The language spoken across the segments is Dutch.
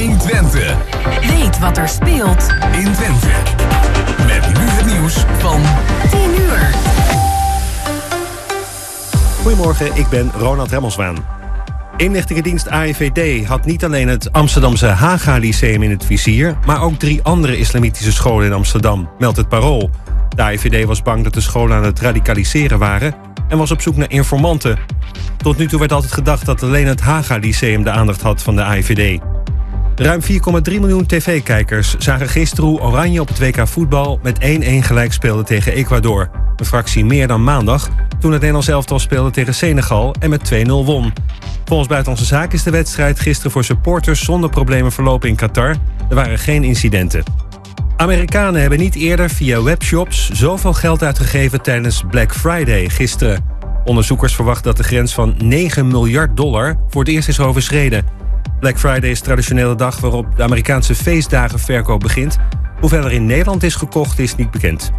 120. Weet wat er speelt in Twente. Met nu het nieuws van 10 uur. Goedemorgen, ik ben Ronald Remmelswaan. Inlichtingendienst AIVD had niet alleen het Amsterdamse Haga Lyceum in het vizier... maar ook drie andere islamitische scholen in Amsterdam, meldt het Parool. De AIVD was bang dat de scholen aan het radicaliseren waren... en was op zoek naar informanten. Tot nu toe werd altijd gedacht dat alleen het Haga Lyceum de aandacht had van de AIVD. Ruim 4,3 miljoen tv-kijkers zagen gisteren hoe Oranje op het WK voetbal met 1-1 gelijk speelde tegen Ecuador. Een fractie meer dan maandag, toen het Nederlands elftal speelde tegen Senegal en met 2-0 won. Volgens Buitenlandse Zaken is de wedstrijd gisteren voor supporters zonder problemen verlopen in Qatar. Er waren geen incidenten. Amerikanen hebben niet eerder via webshops zoveel geld uitgegeven tijdens Black Friday gisteren. Onderzoekers verwachten dat de grens van 9 miljard dollar voor het eerst is overschreden. Black Friday is traditioneel de dag waarop de Amerikaanse feestdagenverkoop begint. Hoeveel er in Nederland is gekocht is niet bekend.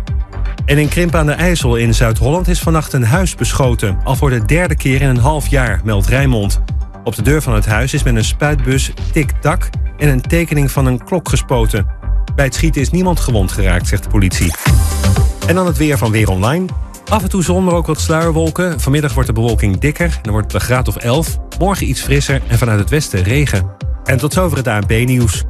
En in Krimp aan de IJssel in Zuid-Holland is vannacht een huis beschoten. Al voor de derde keer in een half jaar, meldt Rijnmond. Op de deur van het huis is met een spuitbus tik-tak en een tekening van een klok gespoten. Bij het schieten is niemand gewond geraakt, zegt de politie. En dan het weer van Weer Online. Af en toe zon, maar ook wat sluierwolken. Vanmiddag wordt de bewolking dikker, dan wordt het een graad of 11. Morgen iets frisser en vanuit het westen regen. En tot zover het ANP-nieuws.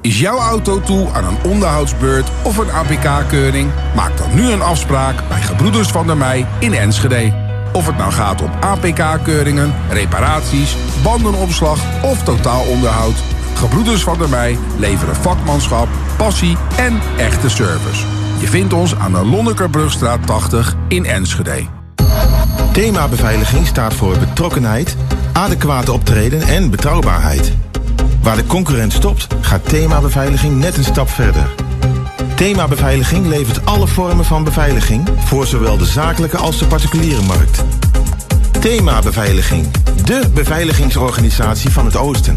Is jouw auto toe aan een onderhoudsbeurt of een APK-keuring? Maak dan nu een afspraak bij Gebroeders van der Mei in Enschede. Of het nou gaat om APK-keuringen, reparaties, bandenopslag of totaalonderhoud. Gebroeders van der Mei leveren vakmanschap, passie en echte service. Je vindt ons aan de Lonnekerbrugstraat 80 in Enschede. Thema beveiliging staat voor betrokkenheid, adequate optreden en betrouwbaarheid. Waar de concurrent stopt, gaat thema beveiliging net een stap verder. Thema beveiliging levert alle vormen van beveiliging voor zowel de zakelijke als de particuliere markt. Thema beveiliging, de beveiligingsorganisatie van het Oosten.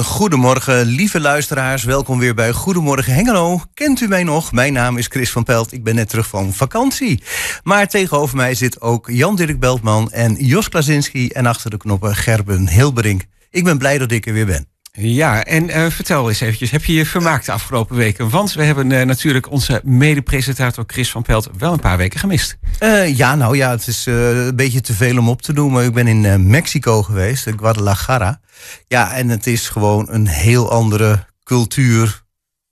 En goedemorgen, lieve luisteraars. Welkom weer bij Goedemorgen Hengelo. Kent u mij nog? Mijn naam is Chris van Pelt. Ik ben net terug van vakantie. Maar tegenover mij zit ook Jan-Dirk Beltman en Jos Klasinski... en achter de knoppen Gerben Hilberink. Ik ben blij dat ik er weer ben. Ja, en eh, vertel eens eventjes, heb je je vermaakt de afgelopen weken? Want we hebben eh, natuurlijk onze mede-presentator Chris van Pelt wel een paar weken gemist. Eh, ja, nou ja, het is een beetje te veel om op te doen. Maar ik ben in Mexico geweest, Guadalajara. Ja, en het is gewoon een heel andere cultuur,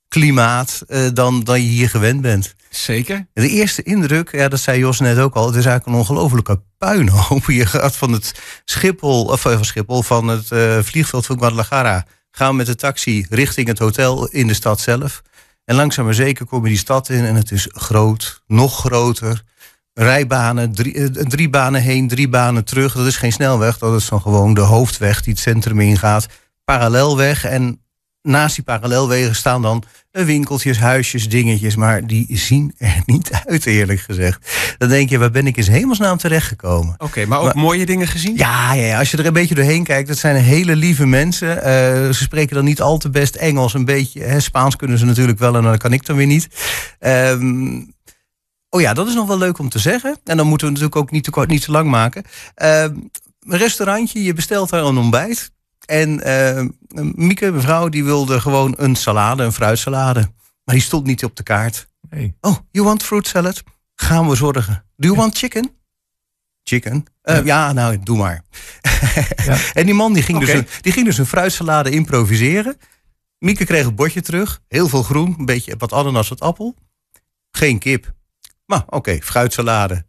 klimaat... dan, dan je hier gewend bent. Zeker. De eerste indruk, ja, dat zei Jos net ook al, het is eigenlijk een ongelofelijke puinhoop. Je gaat van het Schiphol, of eh, van Schiphol, van het eh, vliegveld van Guadalajara, gaan met de taxi richting het hotel in de stad zelf. En langzaam maar zeker kom je die stad in en het is groot, nog groter. Rijbanen, drie, eh, drie banen heen, drie banen terug. Dat is geen snelweg, dat is dan gewoon de hoofdweg die het centrum ingaat. Parallelweg en naast die parallelwegen staan dan eh, winkeltjes, huisjes, dingetjes. Maar die zien er niet uit, eerlijk gezegd. Dan denk je, waar ben ik in hemelsnaam terechtgekomen? Oké, maar ook Maar- mooie dingen gezien? Ja, ja, ja, als je er een beetje doorheen kijkt, dat zijn hele lieve mensen. Eh, ze spreken dan niet al te best Engels, een beetje. Hè, Spaans kunnen ze natuurlijk wel en dat kan ik dan weer niet. Ehm, oh ja, dat is nog wel leuk om te zeggen. En dan moeten we natuurlijk ook niet te, kort, niet te lang maken. Ehm, een restaurantje, je bestelt daar een ontbijt. En eh, Mieke, mevrouw, die wilde gewoon een salade, een fruitsalade. Maar die stond niet op de kaart. Nee. Oh, you want fruit salad? Gaan we zorgen. Do you want chicken? Chicken? Eh, ja. nou, doe maar. en die man die ging, dus een, die ging dus een fruitsalade improviseren. Mieke kreeg het bordje terug. Heel veel groen, een beetje wat ananas, wat appel. Geen kip. Maar oké, fruitsalade.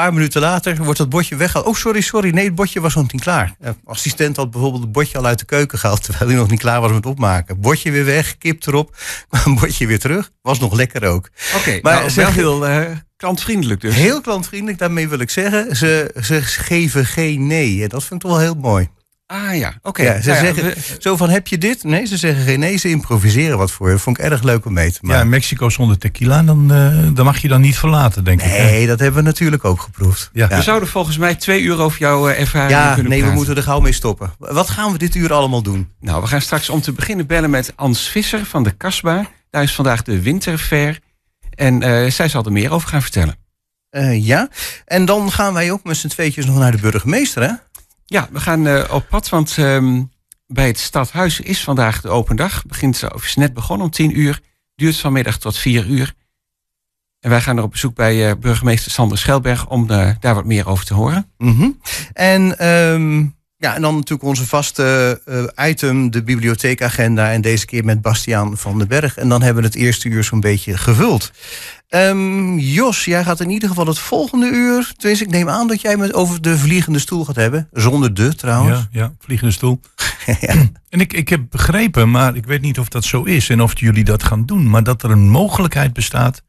Een paar minuten later wordt dat bordje weggehaald. Oh, sorry, sorry. Nee, het bordje was nog niet klaar. De assistent had bijvoorbeeld het bordje al uit de keuken gehaald... terwijl hij nog niet klaar was met opmaken. Bordje weer weg, kip erop. Kwam bordje weer terug. Was nog lekker ook. Oké, Maar wel heel eh, klantvriendelijk dus. Heel klantvriendelijk, daarmee wil ik zeggen. Ze, ze geven geen nee. En dat vind ik toch wel heel mooi. Ah ja, oké. Ja, ze Nou ja, zeggen we- zo van, heb je dit? Nee, ze zeggen geen nee. Ze improviseren wat voor je. Dat vond ik erg leuk om mee te Ja, maken. in Mexico zonder tequila, dan, eh, dan mag je dan niet verlaten, denk ik. hè? Nee, dat hebben we natuurlijk ook geproefd. Ja. We zouden volgens mij twee uur over jouw eh, ervaring Ja, kunnen nee, we moeten er gauw mee stoppen. Wat gaan we dit uur allemaal doen? Nou, we gaan straks om te beginnen bellen met Ans Visser van de Kasbah. Daar is vandaag de winterfair. En eh, zij zal er meer over gaan vertellen. Eh, ja, en dan gaan wij ook met z'n tweetjes nog naar de burgemeester, hè? Ja, we gaan eh, op pad, want ehm, bij het stadhuis is vandaag de open dag. Begint, of is net begonnen om tien uur. Duurt vanmiddag tot vier uur. En wij gaan er op bezoek bij eh, burgemeester Sander Schelberg om eh, daar wat meer over te horen. Mhm. En, ehm, ja, en dan natuurlijk onze vaste item, de bibliotheekagenda. En deze keer met Bastiaan van den Berg. En dan hebben we het eerste uur zo'n beetje gevuld. Ehm, Jos, jij gaat in ieder geval het volgende uur. Tenminste, ik neem aan dat jij het over de vliegende stoel gaat hebben. Zonder de trouwens. Ja, ja, vliegende stoel. Ja. En ik, ik heb begrepen, maar ik weet niet of dat zo is en of jullie dat gaan doen, maar dat er een mogelijkheid bestaat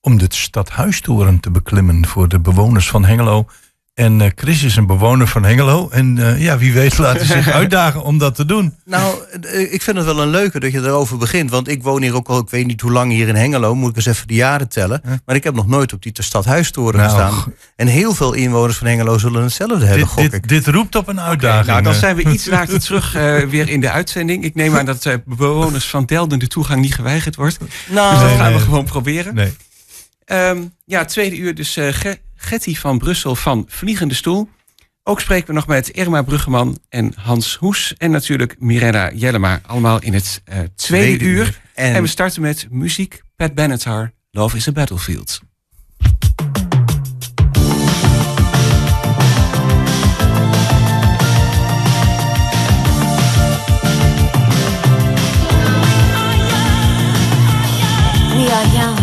om de stadhuistoren te beklimmen voor de bewoners van Hengelo. En eh, Chris is een bewoner van Hengelo. En eh, ja, wie weet laten ze zich uitdagen om dat te doen. Nou, eh, ik vind het wel een leuke dat je erover begint. Want ik woon hier ook al, ik weet niet hoe lang hier in Hengelo. Moet ik eens even de jaren tellen. Maar ik heb nog nooit op die stadhuistoren Nou, gestaan. En heel veel inwoners van Hengelo zullen hetzelfde hebben, Dit, gok ik. dit, dit roept op een uitdaging. Nou, dan zijn we iets later terug eh, weer in de uitzending. Ik neem aan dat eh, bewoners van Delden de toegang niet geweigerd wordt. Nou, Dus dat Nee, gaan we gewoon proberen. Nee. Ehm, ja, tweede uur dus eh, Ge- Getty van Brussel van Vliegende Stoel. Ook spreken we nog met Irma Bruggeman en Hans Hoes. En natuurlijk Mirella Jellema. Allemaal in het eh, tweede, Tweede uur. uur. En, En- we starten met muziek. Pat Benatar, Love is a Battlefield. We are young,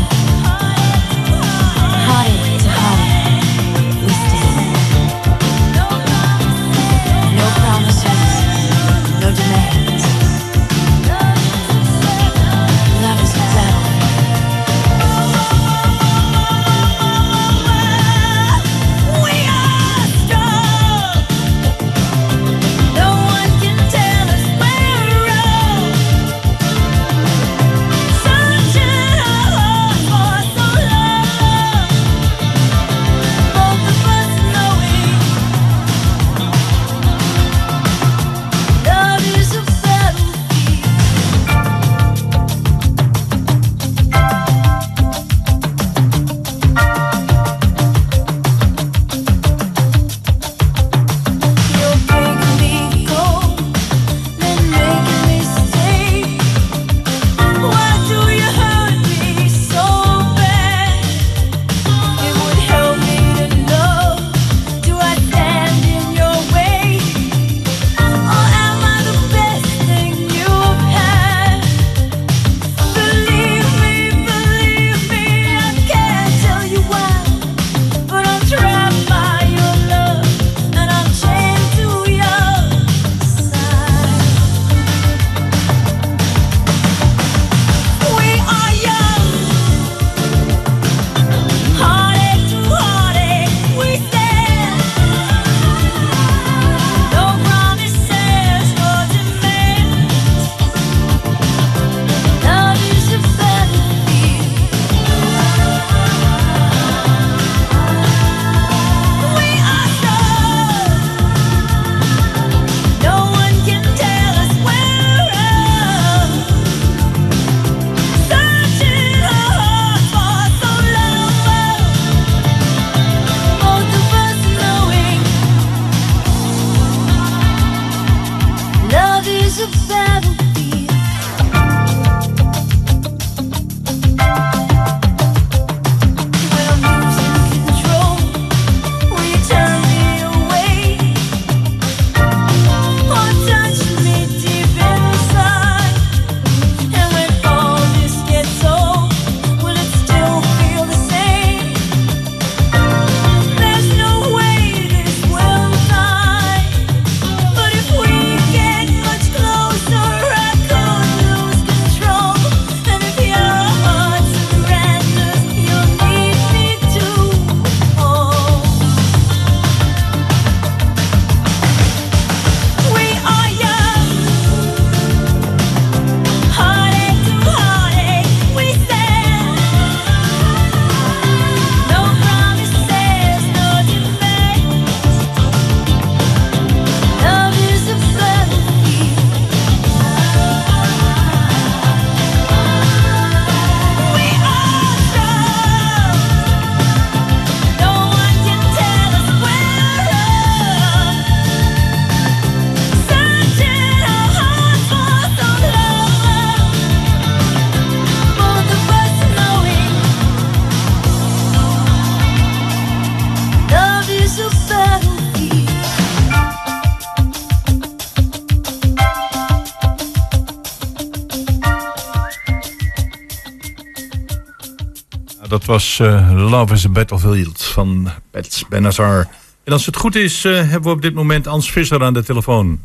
was eh, Love is a Battlefield van Pets Benatar. En als het goed is, eh, hebben we op dit moment Ans Visser aan de telefoon.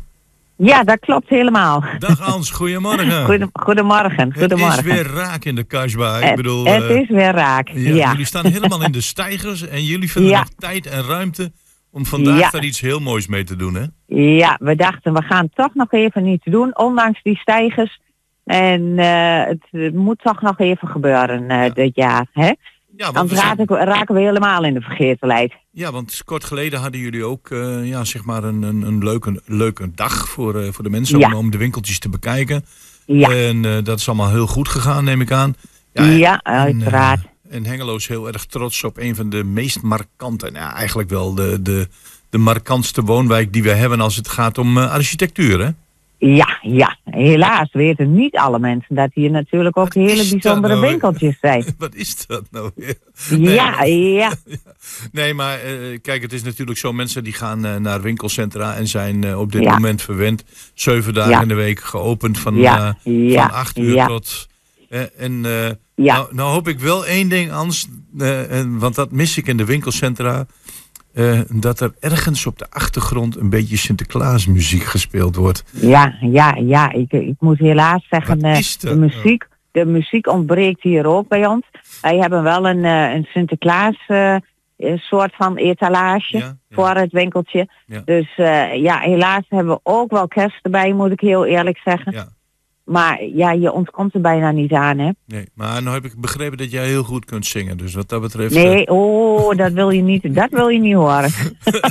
Ja, dat klopt helemaal. Dag Ans, goedemorgen. Goedem- goedemorgen, Het goedemorgen. is weer raak in de Kasbah. Ik Het- bedoel, het eh, is weer raak, ja. Jullie staan helemaal in de stijgers en jullie vinden Ja. nog tijd en ruimte om vandaag Ja. daar iets heel moois mee te doen, hè? Ja, we dachten we gaan toch nog even iets doen, ondanks die stijgers. En het, moet toch nog even gebeuren dit jaar. Hè? Ja, zijn- raken, we, raken we helemaal in de vergetelheid. Ja, want kort geleden hadden jullie ook eh, ja, zeg maar een, een, een leuke, leuke dag voor, eh, voor de mensen Ja. om, om de winkeltjes te bekijken. Ja. En eh, dat is allemaal heel goed gegaan, neem ik aan. Ja, en, uiteraard. eh, en Hengelo is heel erg trots op een van de meest markante, nou, eigenlijk wel de, de, de markantste woonwijk die we hebben als het gaat om architectuur. Hè? Ja, ja. Helaas weten niet alle mensen dat hier natuurlijk ook hele bijzondere nou winkeltjes zijn. Wat is dat nou weer? Ja, ja. Nee, maar eh, kijk, het is natuurlijk zo. Mensen die gaan eh, naar winkelcentra en zijn eh, op dit Ja. moment verwend. Zeven dagen Ja. in de week geopend van, Ja, van acht uur tot... en nou, nou hoop ik wel één ding, Ans. want dat mis ik in de winkelcentra. Eh, dat er ergens op de achtergrond een beetje Sinterklaasmuziek gespeeld wordt. Ja, ja, ja. Ik, ik moet helaas zeggen, eh, de muziek, de muziek ontbreekt hier ook bij ons. Wij hebben wel een, eh, een Sinterklaas soort van etalage voor het winkeltje. Ja. Dus ja, helaas hebben we ook wel kerst erbij, moet ik heel eerlijk zeggen. Maar ja, je ontkomt er bijna niet aan, hè? Nee, maar nou heb ik begrepen dat jij heel goed kunt zingen. Dus wat dat betreft... eh, Nee, oh, dat wil je niet, dat wil je niet horen.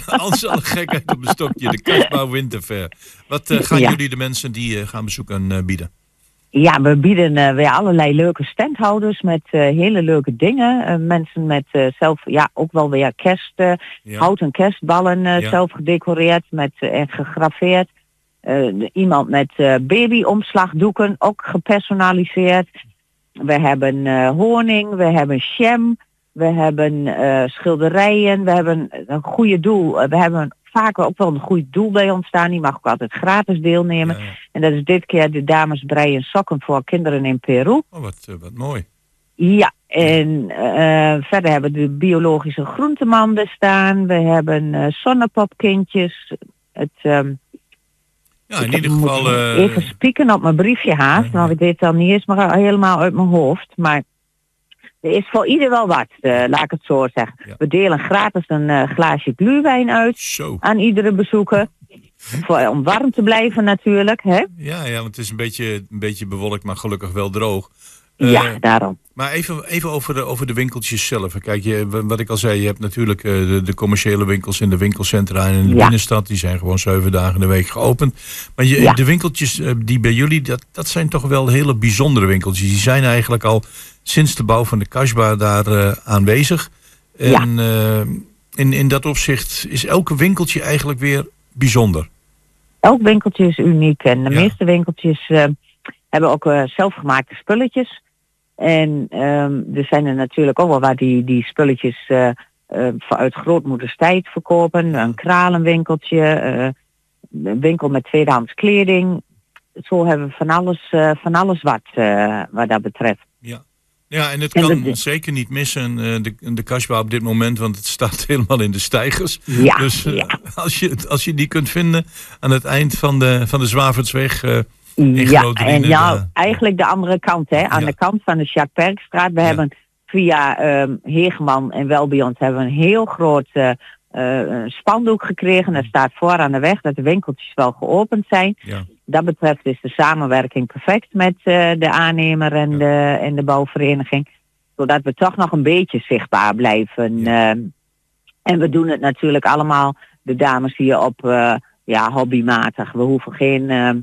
Als al een gekheid op een stokje, de Kasbah Winterfair. Wat eh, gaan Ja. jullie de mensen die eh, gaan bezoeken eh, bieden? Ja, we bieden eh, weer allerlei leuke standhouders met eh, hele leuke dingen. Eh, mensen met eh, zelf, ja, ook wel weer kerst, eh, Ja. houten kerstballen eh, Ja. zelf gedecoreerd met, eh, en gegraveerd. Eh, iemand met eh, babyomslagdoeken, ook gepersonaliseerd. We hebben eh, honing, we hebben jam, we hebben schilderijen, we hebben een goede doel. We hebben vaak ook wel een goed doel bij ons staan. Die mag ook altijd gratis deelnemen. En dat is dit keer de dames breien sokken voor kinderen in Peru. Oh, wat, wat mooi. Ja, en verder hebben we de biologische groentemanden staan. We hebben eh, zonnepopkindjes. Het, ehm, Ja, in ieder geval... eh, even spieken op mijn briefje haast, want ik weet dan niet eens maar helemaal uit mijn hoofd. Maar er is voor ieder wel wat, eh, laat ik het zo zeggen. We delen gratis een eh, glaasje gluwijn uit aan iedere bezoeker. Voor, om warm te blijven natuurlijk. Hè? ja, ja, want het is een beetje, een beetje bewolkt, maar gelukkig wel droog. Eh, ja, daarom. Maar even, even over, de, over de winkeltjes zelf. Kijk, je, wat ik al zei, je hebt natuurlijk eh, de, de commerciële winkels in de winkelcentra en in de Ja. binnenstad. Die zijn gewoon zeven dagen in de week geopend. Maar je, Ja. de winkeltjes eh, die bij jullie, dat, dat zijn toch wel hele bijzondere winkeltjes. Die zijn eigenlijk al sinds de bouw van de Kasbah daar eh, aanwezig. En eh, in, in dat opzicht is elke winkeltje eigenlijk weer bijzonder. Elk winkeltje is uniek en de meeste winkeltjes eh, hebben ook eh, zelfgemaakte spulletjes. En ehm, er zijn er natuurlijk ook wel waar die, die spulletjes eh, uit grootmoeders tijd verkopen. Een kralenwinkeltje, eh, een winkel met tweedehands kleding. Zo hebben we van alles, van alles wat, wat dat betreft. Ja, en het En kan zeker niet missen, de, de Kasbah op dit moment, want het staat helemaal in de stijgers. Ja, dus als, je, als je die kunt vinden aan het eind van de, van de Zwavertsweg Ja, en eh, ja, eigenlijk de andere kant, hè. Aan de kant van de Jacques Perkstraat. We hebben via ehm Hegeman en Welbeyond hebben we een heel groot eh, eh, spandoek gekregen. Er staat voor aan de weg dat de winkeltjes wel geopend zijn. Ja. Dat betreft is de samenwerking perfect met eh, de aannemer en, de, en de bouwvereniging. Zodat we toch nog een beetje zichtbaar blijven. ehm. en we doen het natuurlijk allemaal, de dames hier op ja, hobbymatig. We hoeven geen ehm,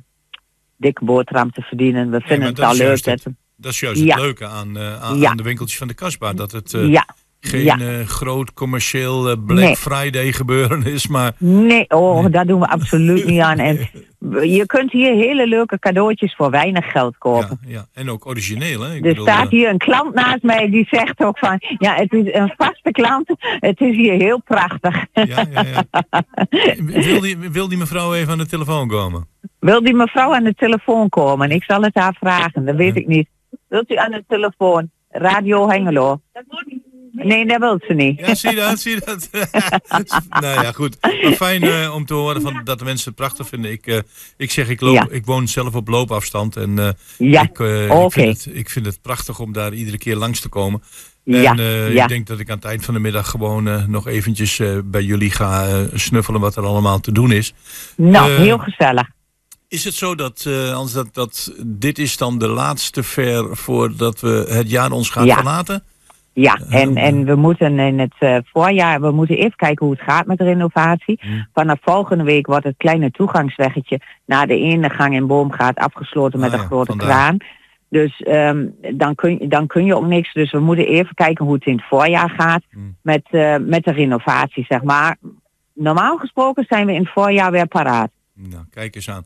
dikke boterham te verdienen. We vinden het al leuk. Dat het- Dat is juist Ja. het leuke aan, eh, aan, Ja. aan de winkeltjes van de Kasbah. Dat het Ja. Geen Ja. eh, groot commercieel eh, Black Nee. Friday gebeuren is, maar Nee, oh, daar doen we absoluut niet aan. En je kunt hier hele leuke cadeautjes voor weinig geld kopen. ja, en ook origineel. Hè? Ik Er bedoel, staat eh, hier een klant naast mij die zegt ook van, ja, het is een vaste klant. Het is hier heel prachtig. wil, die, wil die mevrouw even aan de telefoon komen? Wil die mevrouw aan de telefoon komen? Ik zal het haar vragen, dat weet ik niet. Wilt u aan de telefoon? Radio Hengelo. Nee, dat wil ze niet. Ja, zie je dat? Zie je dat? nou ja, goed. Maar fijn eh, om te horen van, dat de mensen het prachtig vinden. Ik, eh, ik zeg, ik, loop, Ja. ik woon zelf op loopafstand. En eh, Ja, ik, ik, vind het, ik vind het prachtig om daar iedere keer langs te komen. Ja, En ja. ik denk dat ik aan het eind van de middag gewoon nog eventjes bij jullie ga snuffelen wat er allemaal te doen is. Nou, heel gezellig. Is het zo dat, als dat, dat dit is dan de laatste ver voordat we het jaar ons gaan Ja. verlaten? Ja, en, en we moeten in het eh, voorjaar, we moeten even kijken hoe het gaat met de renovatie. Vanaf volgende week wordt het kleine toegangsweggetje naar de ene gang in Boomgaard afgesloten met Ah een grote kraan. Dus ehm, dan, kun, je- dan kun je ook niks. Dus we moeten even kijken hoe het in het voorjaar gaat met, eh, met de renovatie, zeg maar. Normaal gesproken zijn we in het voorjaar weer paraat. Nou, kijk eens aan.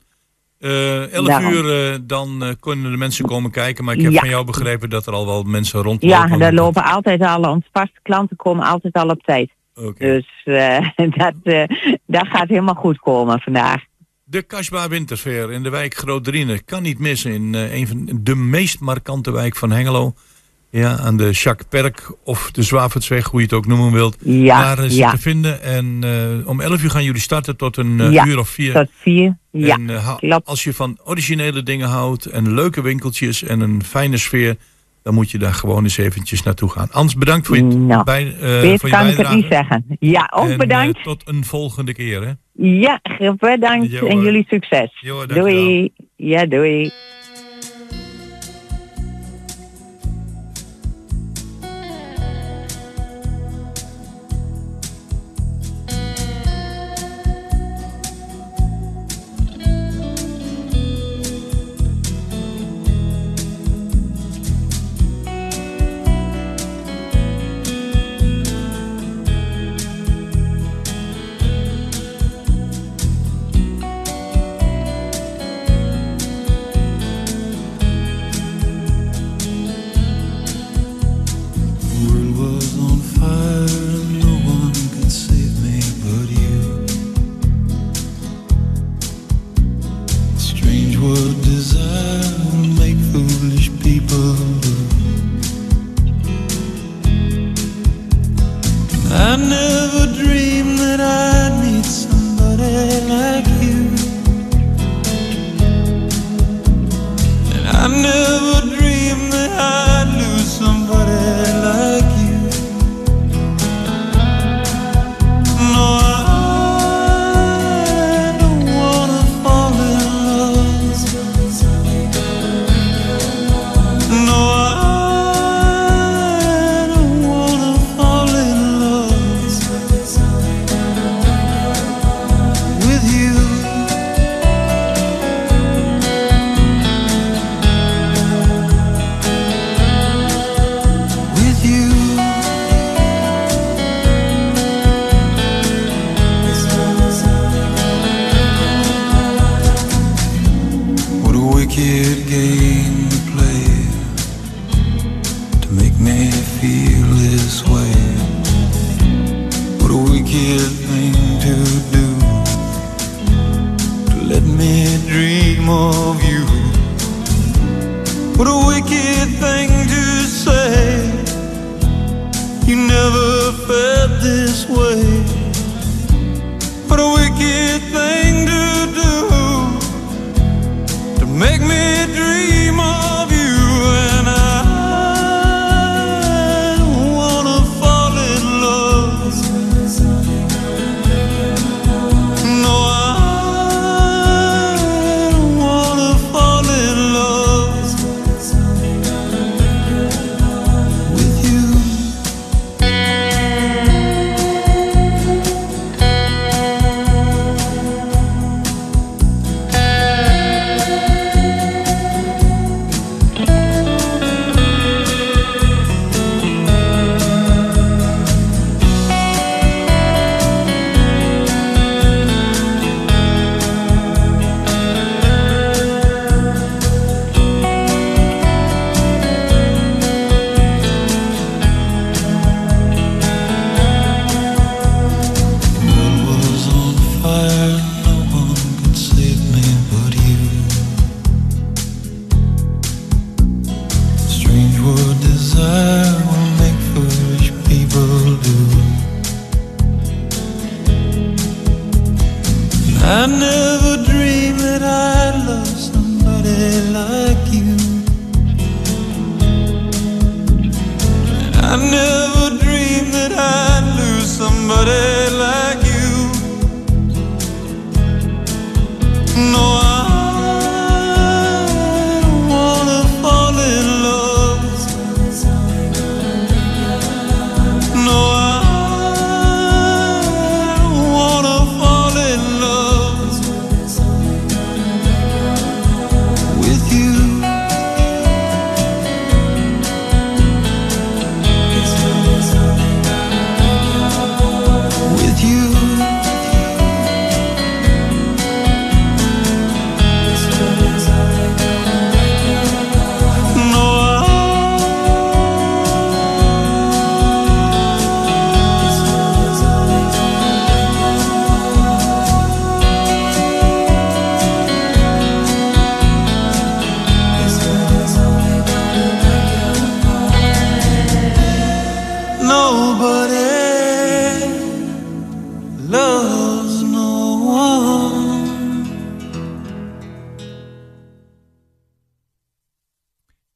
Eh 11 Daarom. uur, eh, dan eh, kunnen de mensen komen kijken. Maar ik heb Ja. van jou begrepen dat er al wel mensen rondlopen. Ja, daar lopen altijd al, onze vaste klanten komen altijd al op tijd. Dus dat, dat gaat helemaal goed komen vandaag. De Kasbah Wintersfeer in de wijk Groot Driene kan niet missen in een van de meest markante wijk van Hengelo. Ja, aan de Jacques Perk of de Zwavertsweg, hoe je het ook noemen wilt. Ja, Daar is ja. te vinden. En eh, om 11 uur gaan jullie starten tot een eh, Ja, uur of vier. Tot vier, ja, En, eh, als je van originele dingen houdt en leuke winkeltjes en een fijne sfeer, dan moet je daar gewoon eens eventjes naartoe gaan. Anders bedankt voor je, Nou, bij, voor je kan ik het bijdrage. niet zeggen. Ja, ook En, bedankt. tot een volgende keer. Hè? ja, bedankt en jullie succes. Doei. Ja, doei. And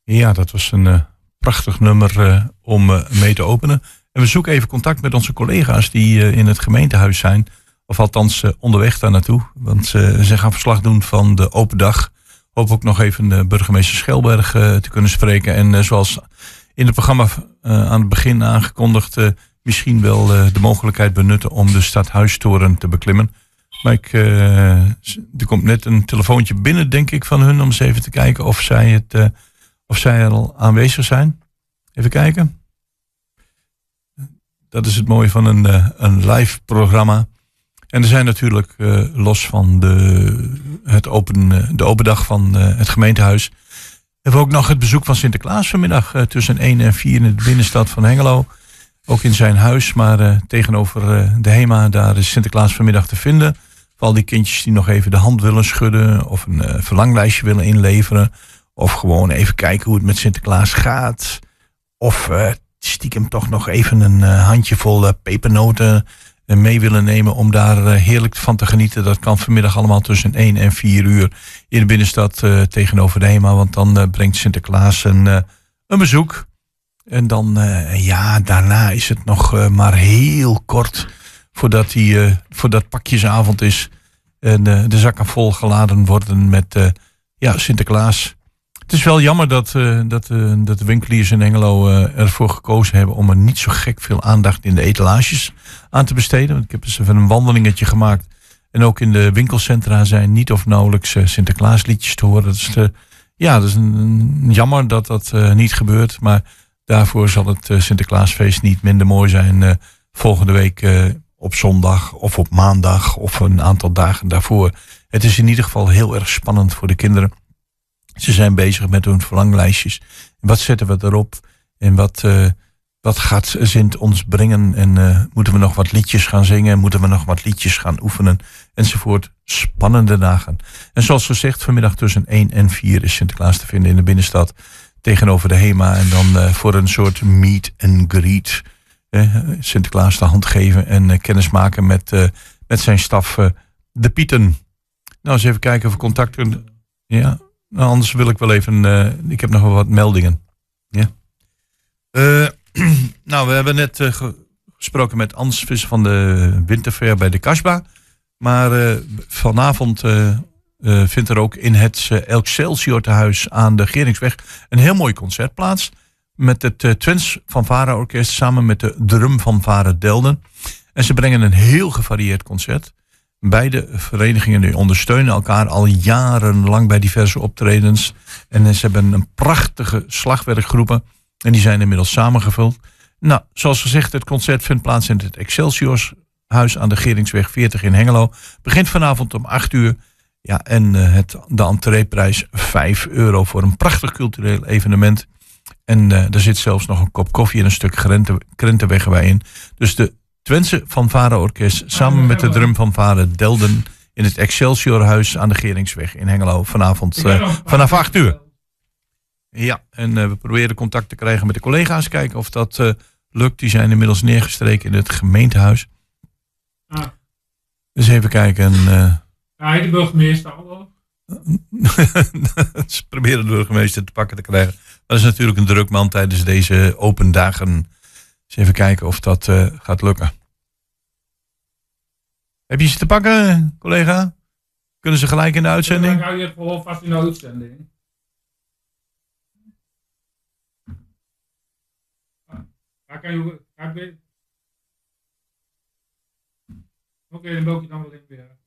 Ja, dat was een eh, prachtig nummer eh, om eh, mee te openen. En we zoeken even contact met onze collega's die in het gemeentehuis zijn. Of althans onderweg daar naartoe. Want ze gaan verslag doen van de open dag. Hoop ook nog even eh, burgemeester Schelberg te kunnen spreken. En zoals in het programma aan het begin aangekondigd... misschien wel de mogelijkheid benutten om de stadhuistoren te beklimmen. Maar ik, er komt net een telefoontje binnen, denk ik, van hun... om eens even te kijken of zij, het, of zij er al aanwezig zijn. Even kijken. Dat is het mooie van een, eh, een live programma. En er zijn natuurlijk, eh, los van de, het open, eh, de open dag van het gemeentehuis... hebben we ook nog het bezoek van Sinterklaas vanmiddag... tussen 1 en 4 in de binnenstad van Hengelo. Ook in zijn huis, maar tegenover de HEMA... daar is Sinterklaas vanmiddag te vinden. Voor al die kindjes die nog even de hand willen schudden... of een verlanglijstje willen inleveren... of gewoon even kijken hoe het met Sinterklaas gaat... of eh, stiekem toch nog even een eh, handjevol eh, pepernoten mee willen nemen om daar heerlijk van te genieten. Dat kan vanmiddag allemaal tussen 1 en 4 uur in de binnenstad tegenover de HEMA. Want dan brengt Sinterklaas een, een bezoek. En dan, ja, daarna is het nog maar heel kort voordat, die, voordat pakjesavond is. En de zakken volgeladen worden met ja, Sinterklaas. Het is wel jammer dat, eh, dat, eh, dat de winkeliers in Engelo eh, ervoor gekozen hebben om er niet zo gek veel aandacht in de etalages aan te besteden. Want ik heb eens even een wandelingetje gemaakt. En ook in de winkelcentra zijn niet of nauwelijks Sinterklaasliedjes te horen. Dat is, ja, dat is een, jammer dat dat niet gebeurt. Maar daarvoor zal het Sinterklaasfeest niet minder mooi zijn volgende week op zondag of op maandag of een aantal dagen daarvoor. Het is in ieder geval heel erg spannend voor de kinderen. Ze zijn bezig met hun verlanglijstjes. Wat zetten we erop? En wat, eh, wat gaat Sint ons brengen? En eh, moeten we nog wat liedjes gaan zingen? Moeten we nog wat liedjes gaan oefenen? Enzovoort. Spannende dagen. En zoals gezegd, vanmiddag tussen 1 en 4 is Sinterklaas te vinden in de binnenstad. Tegenover de HEMA. En dan eh, voor een soort meet and greet. Sinterklaas de hand geven en kennis maken met, met zijn staf, de Pieten. Nou, eens even kijken of we contact kunnen. Ja, nou, anders wil ik wel even. eh, ik heb nog wel wat meldingen. Ja. Eh, nou, we hebben net eh, ge- gesproken met Ans Visser van de Winterfair bij de Kasba. Maar vanavond vindt er ook in het Excelsior tehuis aan de Geringsweg een heel mooi concert plaats. Met het Twins van Orkest samen met de Drum van Vara Delden. En ze brengen een heel gevarieerd concert. Beide verenigingen ondersteunen elkaar al jarenlang bij diverse optredens. En ze hebben een prachtige slagwerkgroepen. En die zijn inmiddels samengevuld. Nou, zoals gezegd, het concert vindt plaats in het Excelsior huis aan de Geringsweg 40 in Hengelo. Begint vanavond om 8 uur. Ja, en eh, het, de entreeprijs 5 euro voor een prachtig cultureel evenement. En eh er zit zelfs nog een kop koffie en een stuk krenten, krentenweg bij in. Dus de Twentse van Varen Orkest samen met de drum van Varen Delden in het Excelsior huis aan de Geringsweg in Hengelo vanavond eh, vanaf 8 uur. Ja, en eh, we proberen contact te krijgen met de collega's. Kijken of dat eh, lukt. Die zijn inmiddels neergestreken in het gemeentehuis. Ah. Dus even kijken. Ja, de burgemeester hallo. ze proberen de burgemeester te pakken te krijgen. Dat is natuurlijk een druk man tijdens deze open dagen. Dus even kijken of dat eh, gaat lukken. Heb je ze te pakken, collega? Kunnen ze gelijk in de uitzending? Dan hou je gewoon vast in de uitzending. Daar kan je- Oké, dan bel ik je dan wel in weer.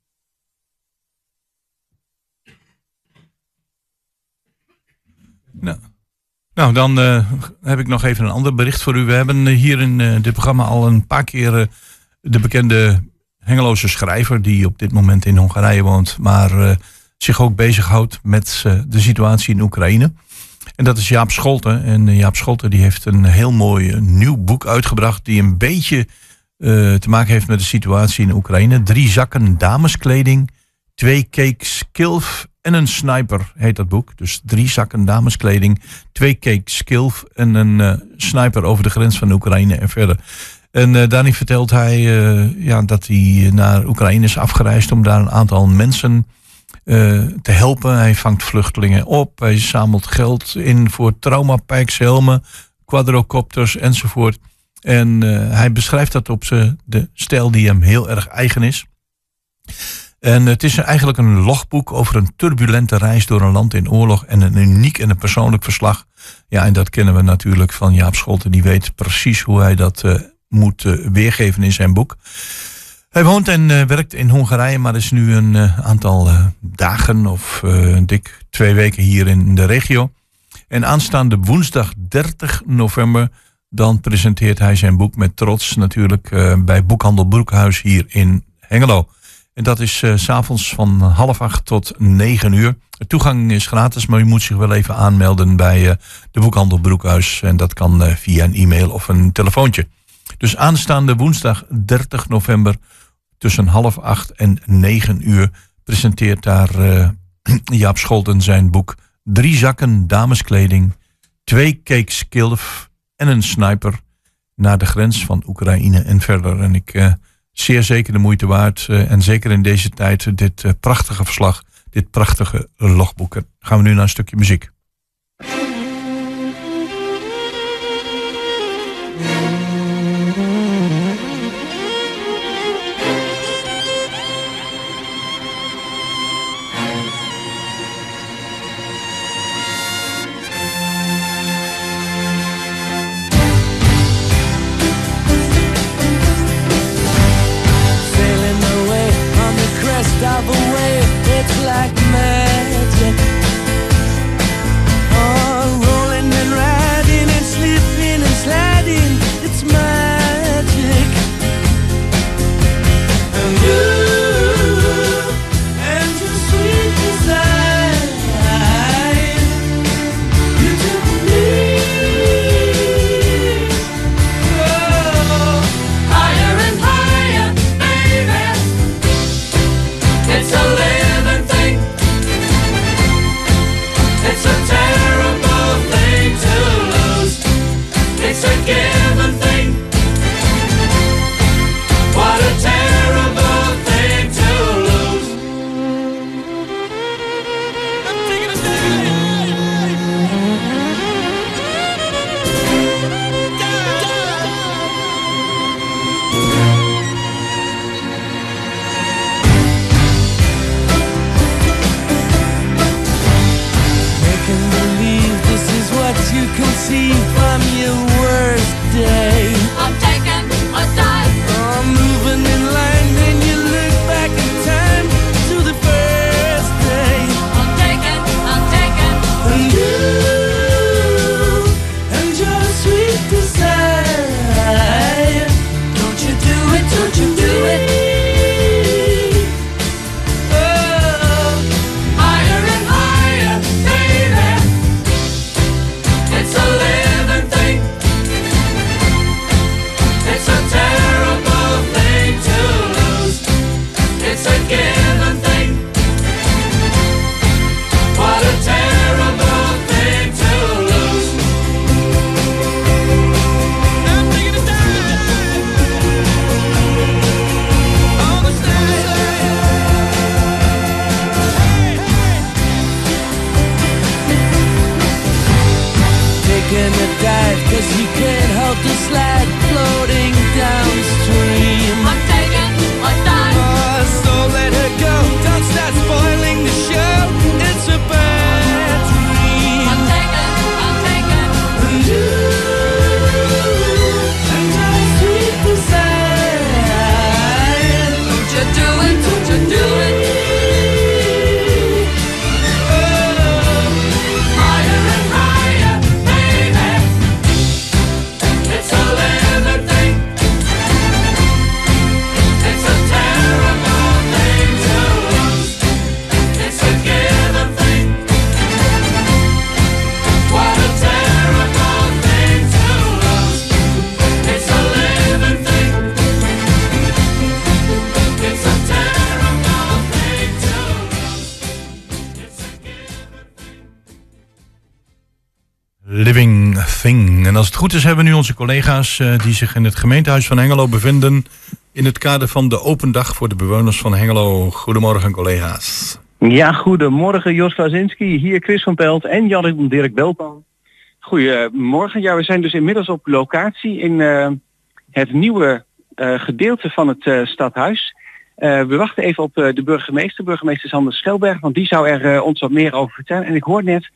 Nou, nou dan eh, heb ik nog even een ander bericht voor u. We hebben eh, hier in eh, dit programma al een paar keer de bekende Hengeloze schrijver... die op dit moment in Hongarije woont... maar zich ook bezighoudt met de situatie in Oekraïne. En dat is Jaap Scholten. En Jaap Scholten die heeft een heel mooi nieuw boek uitgebracht... die een beetje te maken heeft met de situatie in Oekraïne. Drie zakken dameskleding, twee cakes kilf en een sniper heet dat boek. Dus drie zakken dameskleding, twee cakes kilf en een eh, sniper over de grens van Oekraïne en verder. En eh, daarin vertelt hij eh, ja, dat hij naar Oekraïne is afgereisd om daar een aantal mensen te helpen. Hij vangt vluchtelingen op. Hij zamelt geld in voor traumapacks, helmen, quadrocopters enzovoort. En hij beschrijft dat op de stijl die hem heel erg eigen is. En het is eigenlijk een logboek over een turbulente reis door een land in oorlog en een uniek en een persoonlijk verslag. Ja, en dat kennen we natuurlijk van Jaap Scholten. Die weet precies hoe hij dat eh, moet eh, weergeven in zijn boek. Hij woont en eh, werkt in Hongarije, maar is nu een aantal dagen of dik twee weken hier in de regio. En aanstaande woensdag 30 november, dan presenteert hij zijn boek met trots natuurlijk bij Boekhandel Broekhuis hier in Hengelo. En dat is eh, s s'avonds van half acht tot negen uur. De toegang is gratis, maar u moet zich wel even aanmelden bij eh, de Boekhandel Broekhuis. En dat kan eh, via een e-mail of een telefoontje. Dus aanstaande woensdag 30 november tussen half acht en negen uur presenteert daar eh, Jaap Scholten zijn boek Drie zakken dameskleding, twee cakes kilf en een sniper naar de grens van Oekraïne en verder. En ik eh, zeer zeker de moeite waard. eh, en zeker in deze tijd dit eh, prachtige verslag, dit prachtige logboek. Gaan we nu naar een stukje muziek. Als het goed is hebben we nu onze collega's eh, die zich in het gemeentehuis van Hengelo bevinden. In het kader van de open dag voor de bewoners van Hengelo. Goedemorgen collega's. Ja, goedemorgen Jos Klazinski, hier Chris van Pelt en Jan Dirk Belpan. Goedemorgen. Ja, we zijn dus inmiddels op locatie in eh, het nieuwe eh, gedeelte van het eh, stadhuis. Eh, we wachten even op eh, de burgemeester, burgemeester Sander Schelberg, want die zou er ons wat meer over vertellen. En ik hoor net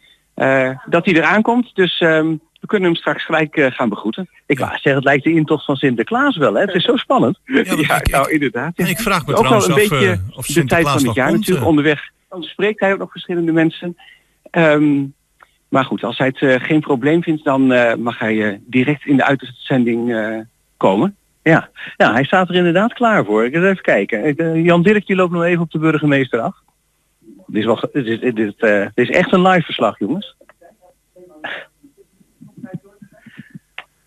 dat hij eraan komt, dus ehm, we kunnen hem straks gelijk eh, gaan begroeten. Ik wou zeggen, het lijkt de intocht van Sinterklaas wel, hè? Het is zo spannend. Ja, nou inderdaad. ja. Ik vraag me Ook wel een af beetje eh, of de tijd Sinterklaas van het jaar komt. natuurlijk eh. onderweg. Dan spreekt hij ook nog verschillende mensen. Ehm, maar goed, als hij het eh, geen probleem vindt, dan eh, mag hij eh, direct in de uitzending eh, komen. Ja. ja, hij staat er inderdaad klaar voor. Ik ga even kijken. Eh, Jan Dirk die loopt nog even op de burgemeester af. Dit is, wel, dit, is- dit, eh, dit is echt een live verslag, jongens.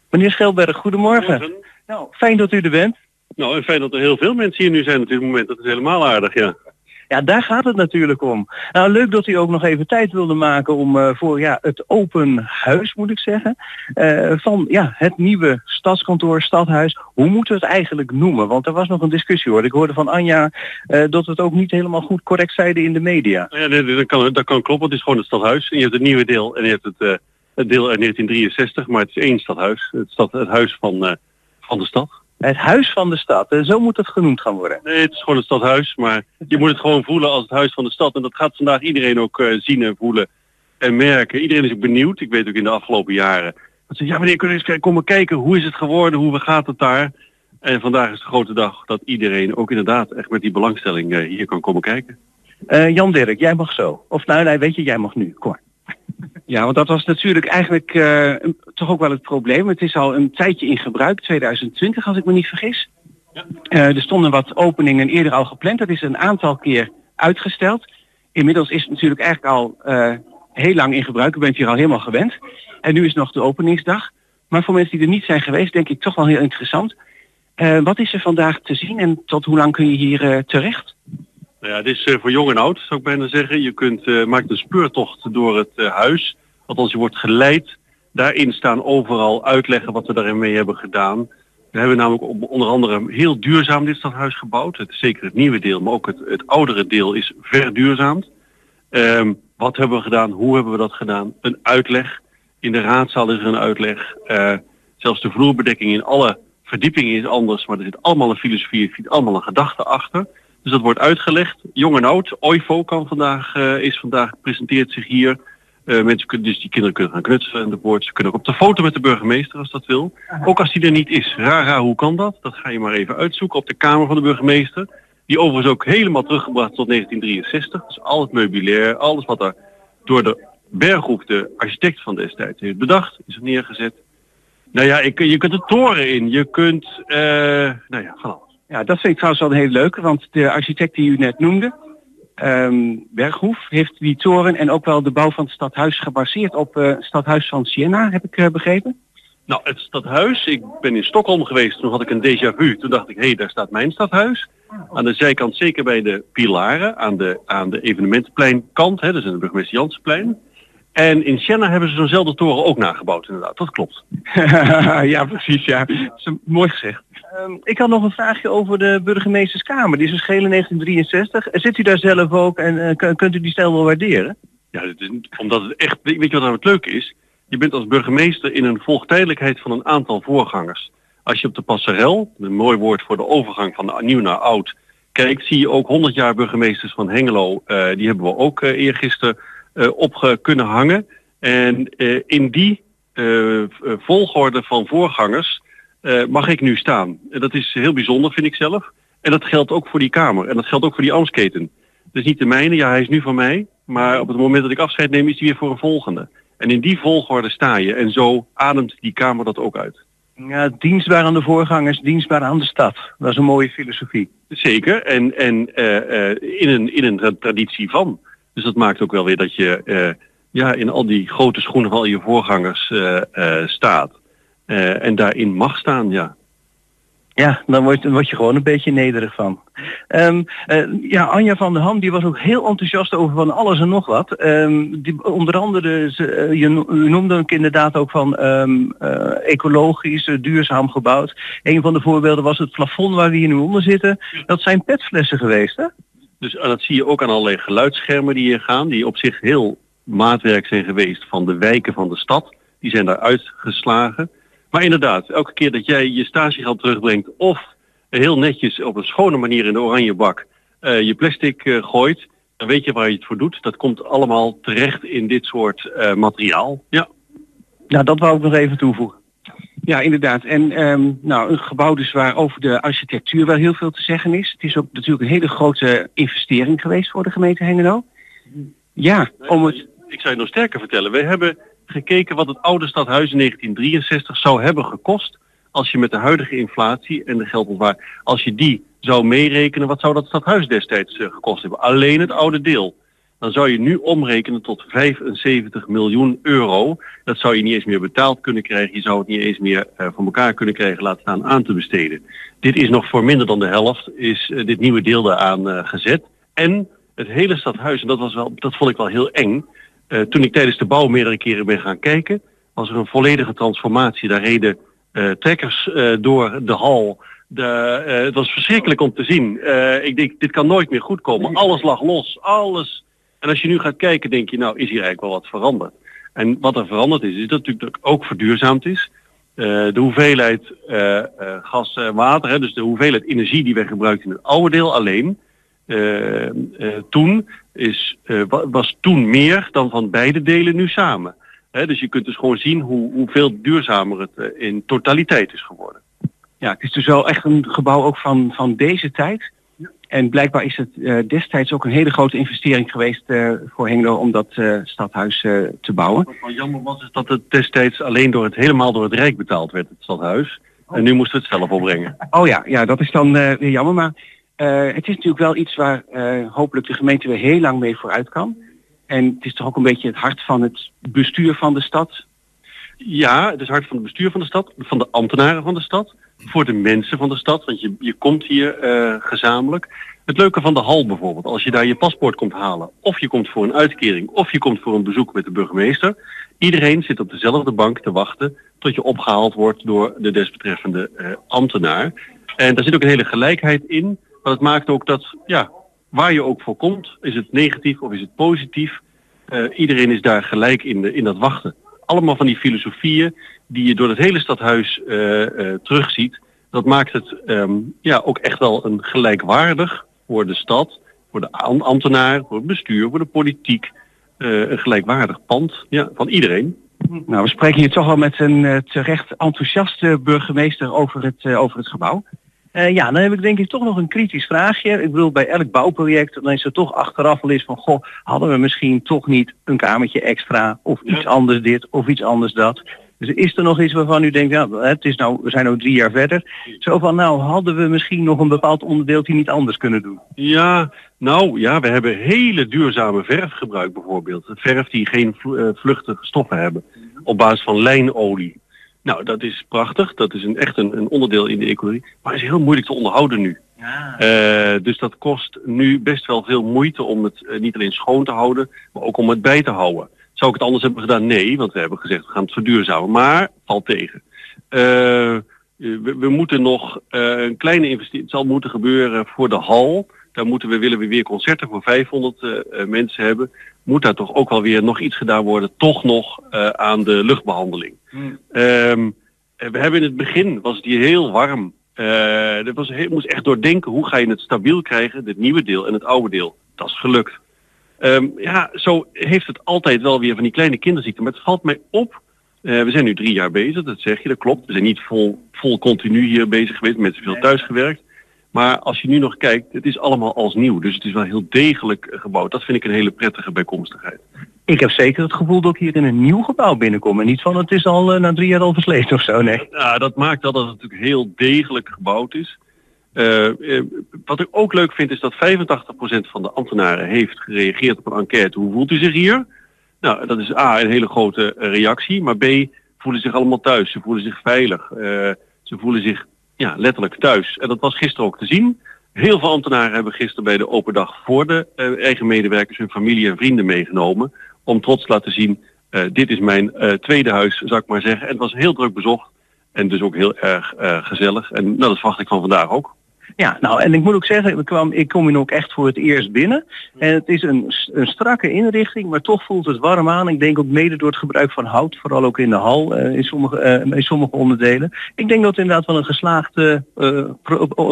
Meneer Schelberg, goedemorgen. Nou, fijn dat u er bent. Nou, en fijn dat er heel veel mensen hier nu zijn op dit moment. Dat is helemaal aardig, ja. Ja, daar gaat het natuurlijk om. Nou, leuk dat u ook nog even tijd wilde maken om eh, voor ja, het open huis, moet ik zeggen, eh, van ja, het nieuwe stadskantoor, stadhuis. Hoe moeten we het eigenlijk noemen? Want er was nog een discussie hoor. Ik hoorde van Anja eh, dat we het ook niet helemaal goed correct zeiden in de media. Ja, nee, dat, kan, dat kan kloppen. Het is gewoon het stadhuis. En je hebt het nieuwe deel en je hebt het, deel uit 1963. Maar het is één stadhuis. Het, stad, het huis van, van de stad. Het huis van de stad, eh, zo moet het genoemd gaan worden. Nee, het is gewoon het stadhuis. Maar je moet het gewoon voelen als het huis van de stad. En dat gaat vandaag iedereen ook eh, zien en voelen en merken. Iedereen is ook benieuwd. Ik weet ook in de afgelopen jaren. Dat ze, ja meneer, kunnen we eens komen kijken. Hoe is het geworden? Hoe gaat het daar? En vandaag is de grote dag dat iedereen ook inderdaad echt met die belangstelling eh, hier kan komen kijken. Eh, Jan Dirk, jij mag zo. Of nou, nee, weet je, jij mag nu. Maar. Ja, want dat was natuurlijk eigenlijk eh, toch ook wel het probleem. Het is al een tijdje in gebruik, 2020 als ik me niet vergis. Eh, er stonden wat openingen eerder al gepland. Dat is een aantal keer uitgesteld. Inmiddels is het natuurlijk eigenlijk al eh, heel lang in gebruik. U bent hier al helemaal gewend. En nu is nog de openingsdag. Maar voor mensen die er niet zijn geweest, denk ik toch wel heel interessant. Wat is er vandaag te zien en tot hoe lang kun je hier terecht? Nou ja, het is eh, voor jong en oud, zou ik bijna zeggen. Je kunt, eh, maakt een speurtocht door het eh, huis. Althans, je wordt geleid. Daarin staan overal uitleggen wat we daarin mee hebben gedaan. We hebben namelijk onder andere heel duurzaam dit stadhuis gebouwd. Het, zeker het nieuwe deel, maar ook het, het oudere deel is verduurzaamd. Ehm, wat hebben we gedaan? Hoe hebben we dat gedaan? Een uitleg. In de raadzaal is er een uitleg. Zelfs de vloerbedekking in alle verdiepingen is anders, maar er zit allemaal een filosofie, er zit allemaal een gedachte achter. Dus dat wordt uitgelegd. Jong en oud. OIFO kan vandaag, eh, is vandaag, presenteert zich hier. Eh, mensen kunnen, dus die kinderen kunnen gaan knutselen enzovoort. Ze kunnen ook op de foto met de burgemeester als dat wil. Ook als die er niet is. Rara, hoe kan dat? Dat ga je maar even uitzoeken op de kamer van de burgemeester. Die overigens ook helemaal teruggebracht tot 1963. Dus al het meubilair, alles wat er door de Berghoef, de architect van destijds, heeft bedacht, is er neergezet. Nou ja, ik, je kunt de toren in. Je kunt, eh, nou ja. Ja, dat vind ik trouwens wel een hele leuke, want de architect die u net noemde, ehm Berghoef, heeft die toren en ook wel de bouw van het stadhuis gebaseerd op eh, het stadhuis van Siena, heb ik eh, begrepen. Nou, het stadhuis, ik ben in Stockholm geweest, toen had ik een déjà vu. Toen dacht ik, hé, hey, daar staat mijn stadhuis. Aan de zijkant, zeker bij de pilaren, aan de, aan de evenementenpleinkant, hè, dus aan de burgemeester Jansenplein. En in Siena hebben ze zo'nzelfde toren ook nagebouwd, inderdaad. Dat klopt. ja, precies, ja. Dat is mooi gezegd. Ehm, ik had nog een vraagje over de burgemeesterskamer. Die is verschil in 1963. Eh, Zit u daar zelf ook en eh, kun- kunt u die stijl wel waarderen? Ja, is, omdat het echt, weet je wat nou het leuke is? Je bent als burgemeester in een volgtijdelijkheid van een aantal voorgangers. Als je op de passerel, een mooi woord voor de overgang van nieuw naar oud, kijkt, zie je ook 100 jaar burgemeesters van Hengelo. eh, die hebben we ook eh, eergisteren eh, op kunnen hangen. En in die volgorde van voorgangers eh, mag ik nu staan. En dat is heel bijzonder, vind ik zelf. En dat geldt ook voor die Kamer. En dat geldt ook voor die ambtsketen. Dus niet de mijne, ja hij is nu van mij. Maar op het moment dat ik afscheid neem is hij weer voor een volgende. En in die volgorde sta je. En zo ademt die Kamer dat ook uit. Ja, dienstbaar aan de voorgangers, dienstbaar aan de stad. Dat is een mooie filosofie. Zeker. En, en eh, eh, in, een, in een tra- traditie van. Dus dat maakt ook wel weer dat je ja, in al die grote schoenen van al je voorgangers staat. Eh, en daarin mag staan, ja. Ja, dan word, dan word je gewoon een beetje nederig van. Ehm, eh, ja, Anja van der Ham die was ook heel enthousiast over van alles en nog wat. Ehm, die, onder andere, ze, eh, je u noemde ook inderdaad ook van eh, ecologisch, duurzaam gebouwd. Een van de voorbeelden was het plafond waar we hier nu onder zitten. Dat zijn petflessen geweest, hè? Dus dat zie je ook aan allerlei geluidsschermen die hier gaan, die op zich heel maatwerk zijn geweest van de wijken van de stad. Die zijn daar uitgeslagen. Maar inderdaad, elke keer dat jij je statiegeld terugbrengt of heel netjes op een schone manier in de oranje bak eh, je plastic eh, gooit, dan weet je waar je het voor doet. Dat komt allemaal terecht in dit soort eh, materiaal. Ja. Nou, dat wou ik nog even toevoegen. Ja, inderdaad. En ehm, nou, een gebouw dus waar over de architectuur wel heel veel te zeggen is. Het is ook natuurlijk een hele grote investering geweest voor de gemeente Hengelo. Ja, om het... Ik zou je nog sterker vertellen. Wij hebben gekeken wat het oude stadhuis in 1963 zou hebben gekost als je met de huidige inflatie en de geldontwaar, als je die zou meerekenen, wat zou dat stadhuis destijds eh, gekost hebben? Alleen het oude deel. Dan zou je nu omrekenen tot 75 miljoen euro. Dat zou je niet eens meer betaald kunnen krijgen. Je zou het niet eens meer eh, voor elkaar kunnen krijgen, laat staan aan te besteden. Dit is nog voor minder dan de helft, is eh, dit nieuwe deel daaraan eh, gezet. En het hele stadhuis, en dat, was wel, dat vond ik wel heel eng. Eh, toen ik tijdens de bouw meerdere keren ben gaan kijken, was er een volledige transformatie. Daar reden eh, trekkers eh, door de hal. De, het was verschrikkelijk om te zien. Ik denk, dit kan nooit meer goed komen. Alles lag los, alles. En als je nu gaat kijken, denk je, nou is hier eigenlijk wel wat veranderd. En wat er veranderd is, is dat natuurlijk ook verduurzaamd is. De hoeveelheid gas en water, hè, dus de hoeveelheid energie die wij gebruikten in het oude deel alleen, toen is, wa- was toen meer dan van beide delen nu samen. Hè, dus je kunt dus gewoon zien hoe, hoeveel duurzamer het eh, in totaliteit is geworden. Ja, het is dus wel echt een gebouw ook van, van deze tijd. En blijkbaar is het eh, destijds ook een hele grote investering geweest voor Hengelo om dat stadhuis te bouwen. Wat wel jammer was is dat het destijds alleen door het, helemaal door het Rijk betaald werd, het stadhuis. En nu moesten we het zelf opbrengen. Oh ja, ja dat is dan weer jammer. Maar eh, het is natuurlijk wel iets waar eh, hopelijk de gemeente weer heel lang mee vooruit kan. En het is toch ook een beetje het hart van het bestuur van de stad. Ja, het is hard van het bestuur van de stad, van de ambtenaren van de stad, voor de mensen van de stad, want je, je komt hier eh, gezamenlijk. Het leuke van de hal bijvoorbeeld, als je daar je paspoort komt halen, of je komt voor een uitkering, of je komt voor een bezoek met de burgemeester, iedereen zit op dezelfde bank te wachten tot je opgehaald wordt door de desbetreffende ambtenaar. En daar zit ook een hele gelijkheid in, maar het maakt ook dat, ja, waar je ook voor komt, is het negatief of is het positief, eh, iedereen is daar gelijk in, de, in dat wachten. Allemaal van die filosofieën die je door het hele stadhuis eh, eh, terugziet. Dat maakt het ehm, ja, ook echt wel een gelijkwaardig voor de stad, voor de am- ambtenaar, voor het bestuur, voor de politiek. een gelijkwaardig pand ja, van iedereen. Nou, we spreken hier toch wel met een terecht enthousiaste burgemeester over het, over het gebouw. Eh, ja, dan heb ik denk ik toch nog een kritisch vraagje. Ik bedoel, bij elk bouwproject, dan is er toch achteraf wel eens van, goh, hadden we misschien toch niet een kamertje extra, of iets anders dit, of iets anders dat. Dus is er nog iets waarvan u denkt, ja, het is nou, we zijn nu drie jaar verder. Zo van, nou, hadden we misschien nog een bepaald onderdeeltje niet anders kunnen doen? Ja, nou ja, we hebben hele duurzame verf gebruikt bijvoorbeeld. Verf die geen eh, vluchtige stoffen hebben. Op basis van lijnolie. Nou, dat is prachtig. Dat is een, echt een, een onderdeel in de ecologie. Maar is heel moeilijk te onderhouden nu. Eh, dus dat kost nu best wel veel moeite om het eh, niet alleen schoon te houden, maar ook om het bij te houden. Zou ik het anders hebben gedaan? Nee, want we hebben gezegd we gaan het verduurzamen. Maar valt tegen. Eh, we, we moeten nog een kleine investering. Het zal moeten gebeuren voor de hal. Daar moeten we, willen we weer concerten voor 500 eh, eh, mensen hebben. Moet daar toch ook wel weer nog iets gedaan worden, toch nog eh, aan de luchtbehandeling. Ehm, eh, we hebben in het begin, was het hier heel warm. Er was heel, moest echt doordenken, hoe ga je het stabiel krijgen, het nieuwe deel en het oude deel. Dat is gelukt. Ehm, ja, zo heeft het altijd wel weer van die kleine kinderziekten. Maar het valt mij op, we zijn nu drie jaar bezig, dat zeg je, dat klopt. We zijn niet vol, vol continu hier bezig geweest, mensen veel thuis gewerkt. Maar als je nu nog kijkt, het is allemaal als nieuw. Dus het is wel heel degelijk gebouwd. Dat vind ik een hele prettige bijkomstigheid. Ik heb zeker het gevoel dat ik hier in een nieuw gebouw binnenkom. En niet van, het is al eh, na drie jaar al versleten of zo, nee. Ja, dat maakt wel dat het natuurlijk heel degelijk gebouwd is. Eh, eh, wat ik ook leuk vind is dat 85% van de ambtenaren heeft gereageerd op een enquête. Hoe voelt u zich hier? Nou, dat is A, een hele grote reactie. Maar B, voelen zich allemaal thuis. Ze voelen zich veilig. Ze voelen zich ja, letterlijk thuis. En dat was gisteren ook te zien. Heel veel ambtenaren hebben gisteren bij de open dag voor de eh, eigen medewerkers hun familie en vrienden meegenomen. Om trots te laten zien, eh, dit is mijn eh, tweede huis, zou ik maar zeggen. En het was heel druk bezocht. En dus ook heel erg gezellig. En nou, dat verwacht ik van vandaag ook. Ja, nou en ik moet ook zeggen, ik, kwam, ik kom hier ook echt voor het eerst binnen. En het is een, een strakke inrichting, maar toch voelt het warm aan. Ik denk ook mede door het gebruik van hout, vooral ook in de hal, eh, in, sommige, eh, in sommige onderdelen. Ik denk dat het inderdaad wel een geslaagd eh,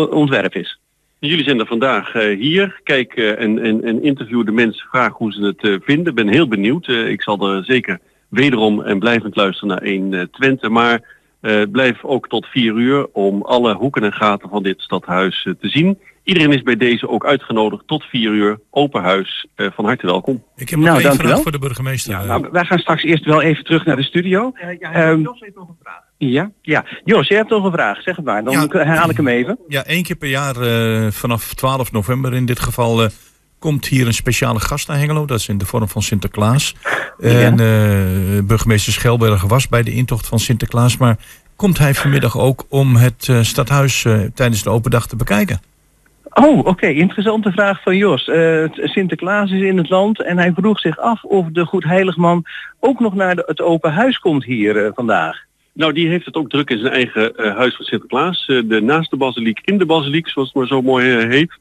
ontwerp is. Jullie zijn er vandaag hier. Kijk en, en, en interview de mensen, vraag hoe ze het vinden. Ben heel benieuwd. Ik zal er zeker wederom en blijvend luisteren naar 1 eh, Twente. Maar eh, blijf ook tot 4 uur om alle hoeken en gaten van dit stadhuis eh, te zien. Iedereen is bij deze ook uitgenodigd tot 4 uur. Open huis. Eh, van harte welkom. Ik heb nog Nou, één dank u vraag wel. voor de burgemeester. Ja, nou, wij gaan straks eerst wel even terug naar de studio. Ehm, Jos heeft nog een vraag. ja? Ja, Jos, jij hebt nog een vraag, zeg het maar. Dan Ja. herhaal ik hem even. Ja, één keer per jaar, eh, vanaf 12 november in dit geval, komt hier een speciale gast naar Hengelo. Dat is in de vorm van Sinterklaas. En eh, burgemeester Schelberger was bij de intocht van Sinterklaas. Maar komt hij vanmiddag ook om het eh, stadhuis eh, tijdens de open dag te bekijken? Oh, oké. Interessante vraag van Jos. Eh, Sinterklaas is in het land en hij vroeg zich af of de Goed Heiligman ook nog naar de- het open huis komt hier eh, vandaag. Nou, die heeft het ook druk in zijn eigen eh, huis van Sinterklaas. De naast de basiliek, in de basiliek, zoals het maar zo mooi heet.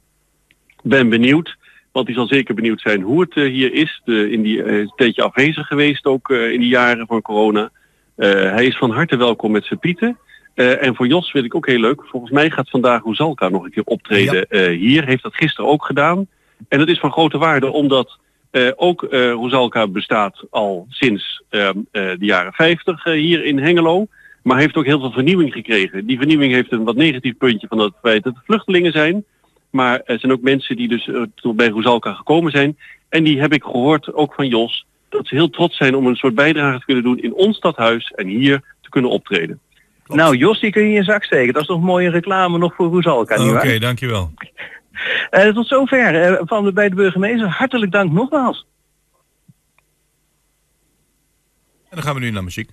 Ben benieuwd, want hij zal zeker benieuwd zijn hoe het eh, hier is. De, in die eh, een tijdje afwezig geweest, ook eh, in die jaren van corona. Hij is van harte welkom met zijn pieten. En voor Jos vind ik ook heel leuk. Volgens mij gaat vandaag Roesalka nog een keer optreden hier. Heeft dat gisteren ook gedaan. En dat is van grote waarde omdat ook Roesalka bestaat al sinds ehm, eh, de jaren 50 eh, hier in Hengelo. Maar heeft ook heel veel vernieuwing gekregen. Die vernieuwing heeft een wat negatief puntje van het feit dat het vluchtelingen zijn. Maar er zijn ook mensen die dus eh, tot bij Roesalka gekomen zijn. En die heb ik gehoord, ook van Jos, dat ze heel trots zijn om een soort bijdrage te kunnen doen in ons stadhuis en hier te kunnen optreden. Nou, Jos, die kun je in je zak steken. Dat is toch mooie reclame nog voor Roesalka, Oké, dankjewel. Eh, tot zover eh, van de, bij de burgemeester. Hartelijk dank nogmaals. En dan gaan we nu naar muziek.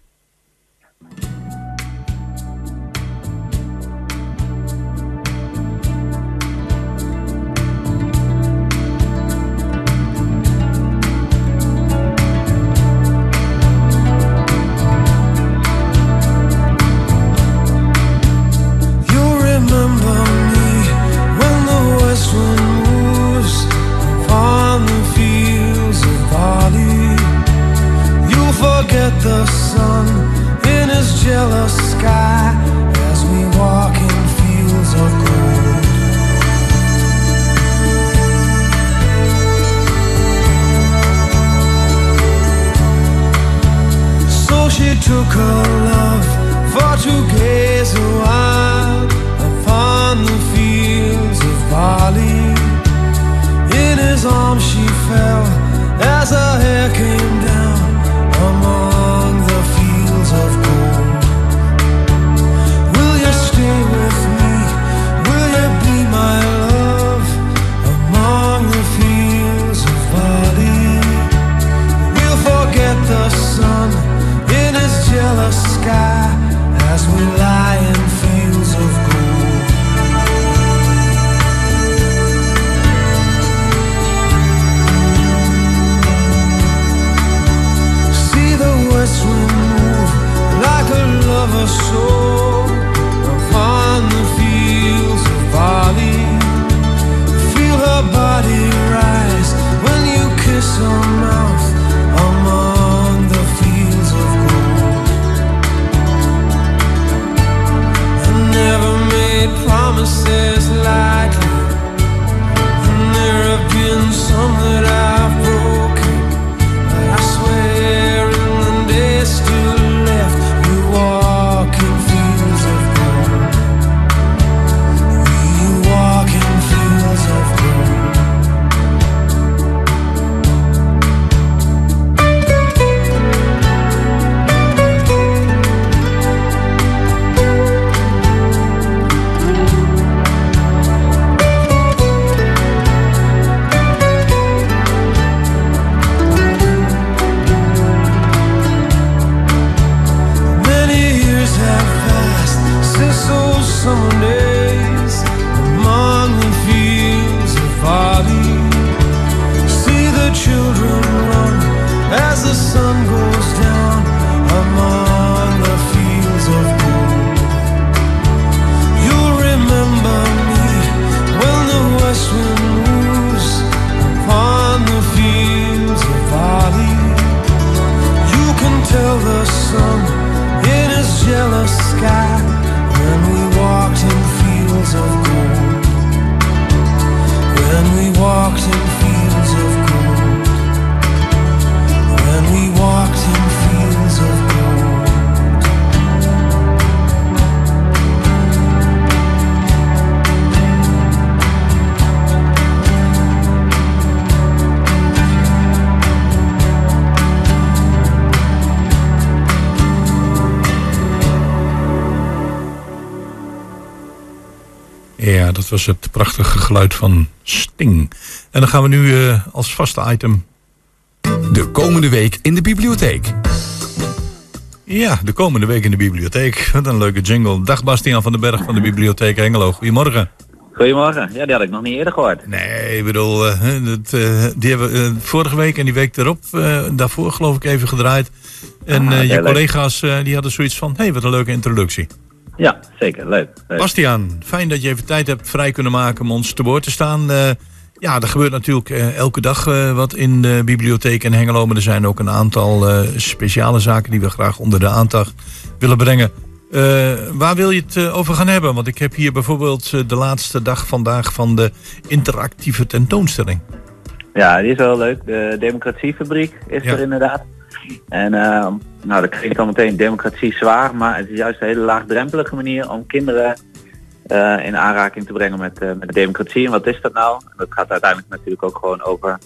Sun in his jealous sky as we walk in fields of gold. So she took her love for to gaze a while upon the fields of barley. In his arms she fell as her hair came down among as we lie in fields of gold. See the west wind move like a lover's soul upon the fields of. Feel her body rise when you kiss her mouth beside you. And there have been some that I. prachtige geluid van Sting. En dan gaan we nu eh, als vaste item... De komende week in de bibliotheek. Ja, de komende week in de bibliotheek. Wat een leuke jingle. Dag Bastiaan van den Berg van de Bibliotheek Hengelo. Goedemorgen. Goedemorgen. Ja, die had ik nog niet eerder gehoord. Nee, ik bedoel, eh, dat, eh, die hebben we vorige week en die week erop, daarvoor geloof ik even gedraaid. En Ah, je collega's die hadden zoiets van, hé, hey, wat een leuke introductie. Ja, zeker. Leuk. leuk. Bastiaan, fijn dat je even tijd hebt vrij kunnen maken om ons te woord te staan. Eh, ja, er gebeurt natuurlijk eh, elke dag eh, wat in de bibliotheek in Hengelo. Maar er zijn ook een aantal speciale zaken die we graag onder de aandacht willen brengen. Waar wil je het over gaan hebben? Want ik heb hier bijvoorbeeld de laatste dag vandaag van de interactieve tentoonstelling. Ja, die is wel leuk. De Democratiefabriek is Ja. er inderdaad. En eh, nou, dan krijg je al meteen democratie zwaar, maar het is juist een hele laagdrempelige manier om kinderen eh, in aanraking te brengen met, eh, met de democratie. En wat is dat nou? Dat gaat uiteindelijk natuurlijk ook gewoon over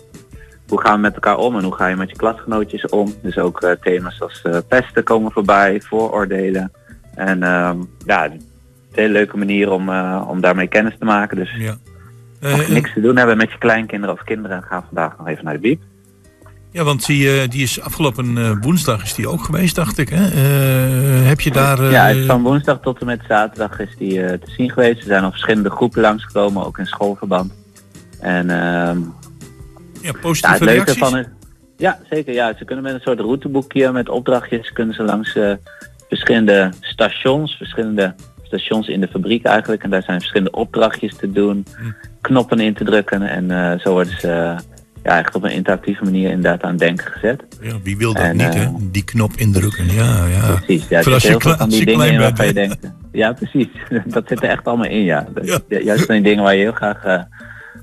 hoe gaan we met elkaar om en hoe ga je met je klasgenootjes om. Dus ook eh, thema's als pesten komen voorbij, vooroordelen. En ehm, ja, het is een hele leuke manier om, om daarmee kennis te maken. Dus Ja. Mocht je niks te doen hebben met je kleinkinderen of kinderen, ga vandaag nog even naar de biep. Ja, want die, eh, die is afgelopen eh, woensdag is die ook geweest, dacht ik. Hè? Eh, heb je daar... Ja, van woensdag tot en met zaterdag is die te zien geweest. Er zijn al verschillende groepen langsgekomen, ook in schoolverband. En ehm ja, positieve leuke reacties? van het, ja, zeker. Ja, ze kunnen met een soort routeboekje met opdrachtjes kunnen ze langs verschillende stations, verschillende stations in de fabriek eigenlijk. En daar zijn verschillende opdrachtjes te doen, Hm. knoppen in te drukken. En zo worden ze ja, echt op een interactieve manier inderdaad aan denken gezet. Ja, wie wil dat En, niet, hè? eh, Die knop indrukken, ja, ja. Precies, ja, als je, heel die je dingen in waarvan je denkt, ja precies, dat zit er echt allemaal in ja. Juist van die dingen waar je heel graag eh,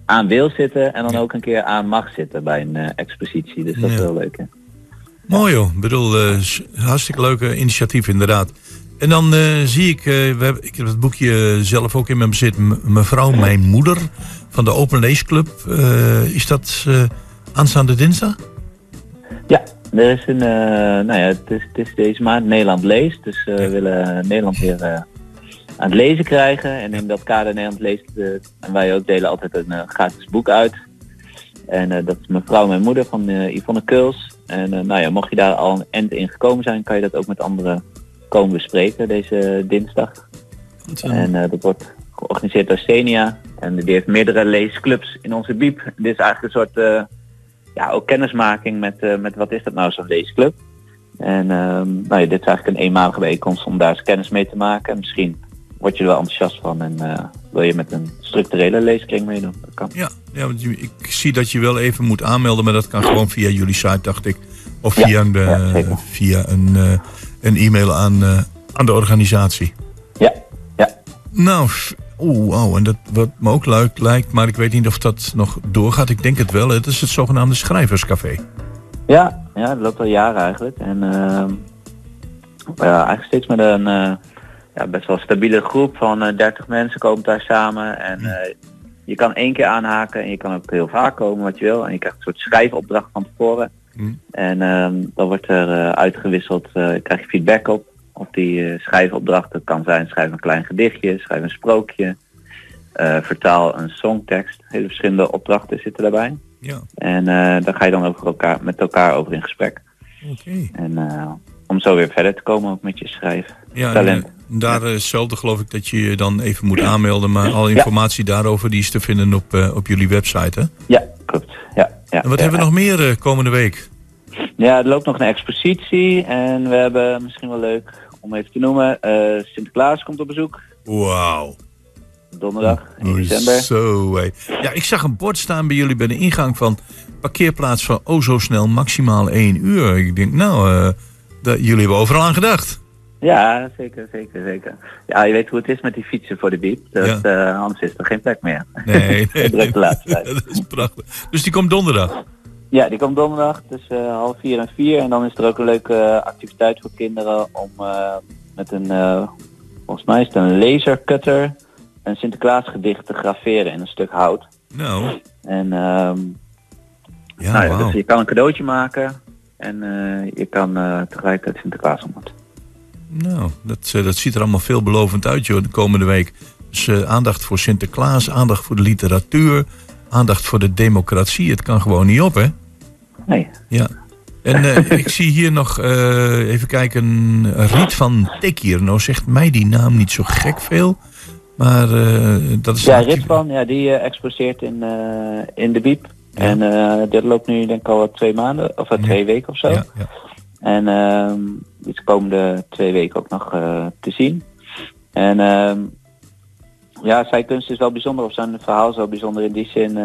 aan wil zitten en dan ook een keer aan mag zitten bij een eh, expositie. Dus dat is wel leuk hè. Mooi joh, ik bedoel, s- hartstikke leuke initiatief inderdaad. En dan zie ik, we hebben, ik heb het boekje zelf ook in mijn bezit, mevrouw Mijn Moeder van de Open Leesclub. Eh, is dat eh, aanstaande dinsdag? Ja, er is een, eh, nou ja, het is, het is deze maand Nederland leest, dus we willen Nederland weer aan het lezen krijgen. En in dat kader Nederland leest, en wij ook delen altijd een gratis boek uit. En dat is mevrouw mijn moeder van Yvonne Kuls. En nou ja, mocht je daar al een end in gekomen zijn, kan je dat ook met anderen komen bespreken deze dinsdag. En eh, dat wordt georganiseerd door Senia. En die heeft meerdere leesclubs in onze biep. Dit is eigenlijk een soort eh, ja, ook kennismaking met, eh, met wat is dat nou zo'n leesclub. En ehm, nou ja, dit is eigenlijk een eenmalige bijeenkomst om daar eens kennis mee te maken. En misschien word je er wel enthousiast van en eh, wil je met een structurele leeskring meedoen. Dat kan. Ja, ja want ik zie dat je wel even moet aanmelden, maar dat kan gewoon via jullie site, dacht ik. Of Ja, via een, ja, via een, een e-mail aan, aan de organisatie. Ja, ja. Nou, oeh, oh, en dat wat me ook leuk lijkt, maar ik weet niet of dat nog doorgaat. Ik denk het wel. Het is het zogenaamde schrijverscafé. Ja, ja, dat loopt al jaren eigenlijk. En ehm, ja, eigenlijk steeds met een eh, ja, best wel stabiele groep van eh 30 mensen komen daar samen. En eh, je kan één keer aanhaken en je kan ook heel vaak komen wat je wil. En je krijgt een soort schrijfopdracht van tevoren. En ehm, dan wordt er uitgewisseld, krijg je feedback op. Of die eh, schrijfopdracht, dat kan zijn schrijf een klein gedichtje, schrijf een sprookje. eh, vertaal een songtekst. Hele verschillende opdrachten zitten daarbij. Ja. En eh, daar ga je dan over elkaar, met elkaar over in gesprek. Oké. En om zo weer verder te komen ook met je schrijf. Ja, talent. en, daar eh, hetzelfde geloof ik dat je je dan even moet aanmelden. Maar alle informatie daarover die is te vinden op, op jullie website, hè? Ja, klopt. Ja, ja, En wat ja. hebben we nog meer komende week? Ja, er loopt nog een expositie en we hebben misschien wel leuk om even te noemen. eh, Sinterklaas komt op bezoek. Wauw. Donderdag in Oh, december. Zo, hé. Ja, ik zag een bord staan bij jullie bij de ingang van parkeerplaats van oh zo snel maximaal één uur. Ik denk, nou, eh, dat, jullie hebben overal aan gedacht. Ja, zeker, zeker, zeker. Ja, je weet hoe het is met die fietsen voor de biep. Dat, eh, anders is er geen plek meer. Nee, nee, de laatste tijd. dat is prachtig. Dus die komt donderdag. Ja, die komt donderdag tussen eh, half vier en vier. En dan is er ook een leuke eh, activiteit voor kinderen om eh, met een, volgens mij is het een lasercutter, een Sinterklaas gedicht te graveren in een stuk hout. Nou, En ehm, ja, nou ja, dus je kan een cadeautje maken en je kan eh tegelijkertijd Sinterklaas ontmoeten. Nou, dat, eh, dat ziet er allemaal veelbelovend uit, joh, de komende week. Dus aandacht voor Sinterklaas, aandacht voor de literatuur, aandacht voor de democratie. Het kan gewoon niet op, hè? Nee. Ja. En eh, ik zie hier nog, eh, even kijken, Riet van Tekir. Nou zegt mij die naam niet zo gek veel. Maar eh, dat is... Ja, Ritvan, ja, die exposeert in, in de Biep. En dit loopt nu denk ik al wat twee maanden, of wat twee weken of zo. Ja, ja. En ehm dit is de komende twee weken ook nog te zien. En ehm ja, zijn kunst is wel bijzonder, of zijn verhaal is wel bijzonder in die zin.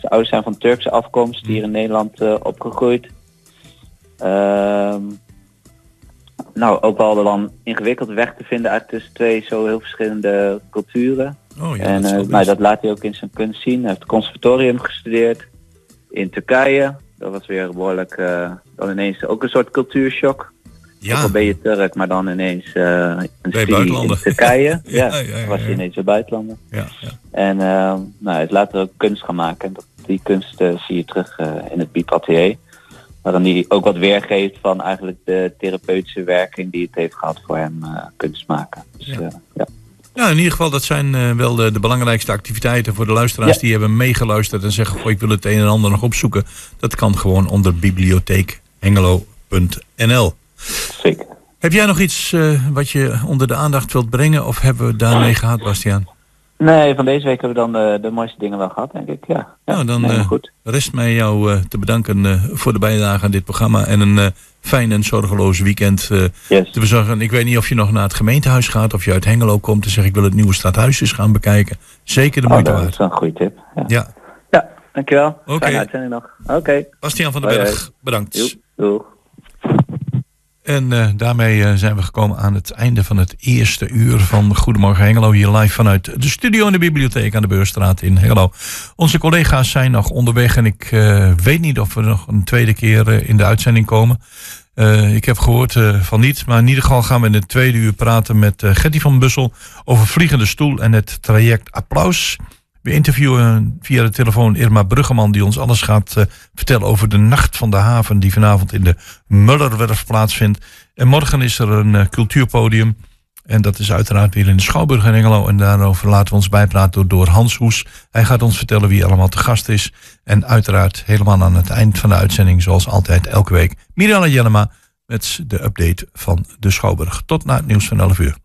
Zijn ouders zijn van Turkse afkomst, hier in Nederland eh, opgegroeid. Ehm, nou, ook wel dan ingewikkeld weg te vinden uit tussen twee zo heel verschillende culturen. Oh, ja, en dat is eh, nou, dat laat hij ook in zijn kunst zien. Hij heeft het conservatorium gestudeerd in Turkije. Dat was weer behoorlijk, eh, dan ineens ook een soort cultuurshock. Ja. Ook al ben je Turk, maar dan ineens een studie in. Turkije. ja, Ja, ja, ja, was ineens weer buitenlander. Ja, ja. En eh, nou, hij is later ook kunst gaan maken. En dat, die kunst eh, zie je terug eh, in het Biep Atelier. Waarin hij ook wat weergeeft van eigenlijk de therapeutische werking die het heeft gehad voor hem eh, kunst maken. Dus, Ja. ja. Ja, in ieder geval, dat zijn wel de, de belangrijkste activiteiten voor de luisteraars Ja. die hebben meegeluisterd en zeggen, goh, ik wil het een en ander nog opzoeken. Dat kan gewoon onder bibliotheekhengelo.nl. Zeker. Heb jij nog iets wat je onder de aandacht wilt brengen of hebben we daarmee gehad, Bastiaan? Nee, van deze week hebben we dan eh, de mooiste dingen wel gehad, denk ik. Ja, ja nou, dan nee, eh, goed. rest mij jou eh, te bedanken voor de bijdrage aan dit programma en een fijn en zorgeloos weekend eh, te bezorgen. Ik weet niet of je nog naar het gemeentehuis gaat of je uit Hengelo komt en zegt ik wil het nieuwe stadhuis eens gaan bekijken. Zeker de Oh, moeite dat waard. is wel een goede tip. Ja, Ja. ja dankjewel. Oké. Nog. Oké. Bastiaan van den Berg, bedankt. Doeg. En eh, daarmee eh, zijn we gekomen aan het einde van het eerste uur van Goedemorgen Hengelo. Hier live vanuit de studio in de bibliotheek aan de Beurstraat in Hengelo. Onze collega's zijn nog onderweg en ik eh, weet niet of we nog een tweede keer in de uitzending komen. Ik heb gehoord eh, van niet, maar in ieder geval gaan we in het tweede uur praten met Gertie van Bussel over Vliegende Stoel en het traject Applaus. We interviewen via de telefoon Irma Bruggeman, die ons alles gaat eh, vertellen over de Nacht van de Haven, die vanavond in de Mullerwerf plaatsvindt. En morgen is er een eh, cultuurpodium. En dat is uiteraard weer in de Schouwburg in Engelo. En daarover laten we ons bijpraten door, Hans Hoes. Hij gaat ons vertellen wie allemaal te gast is. En uiteraard helemaal aan het eind van de uitzending, zoals altijd elke week, Mirjana Jellema met de update van de Schouwburg. Tot na het nieuws van 11 uur.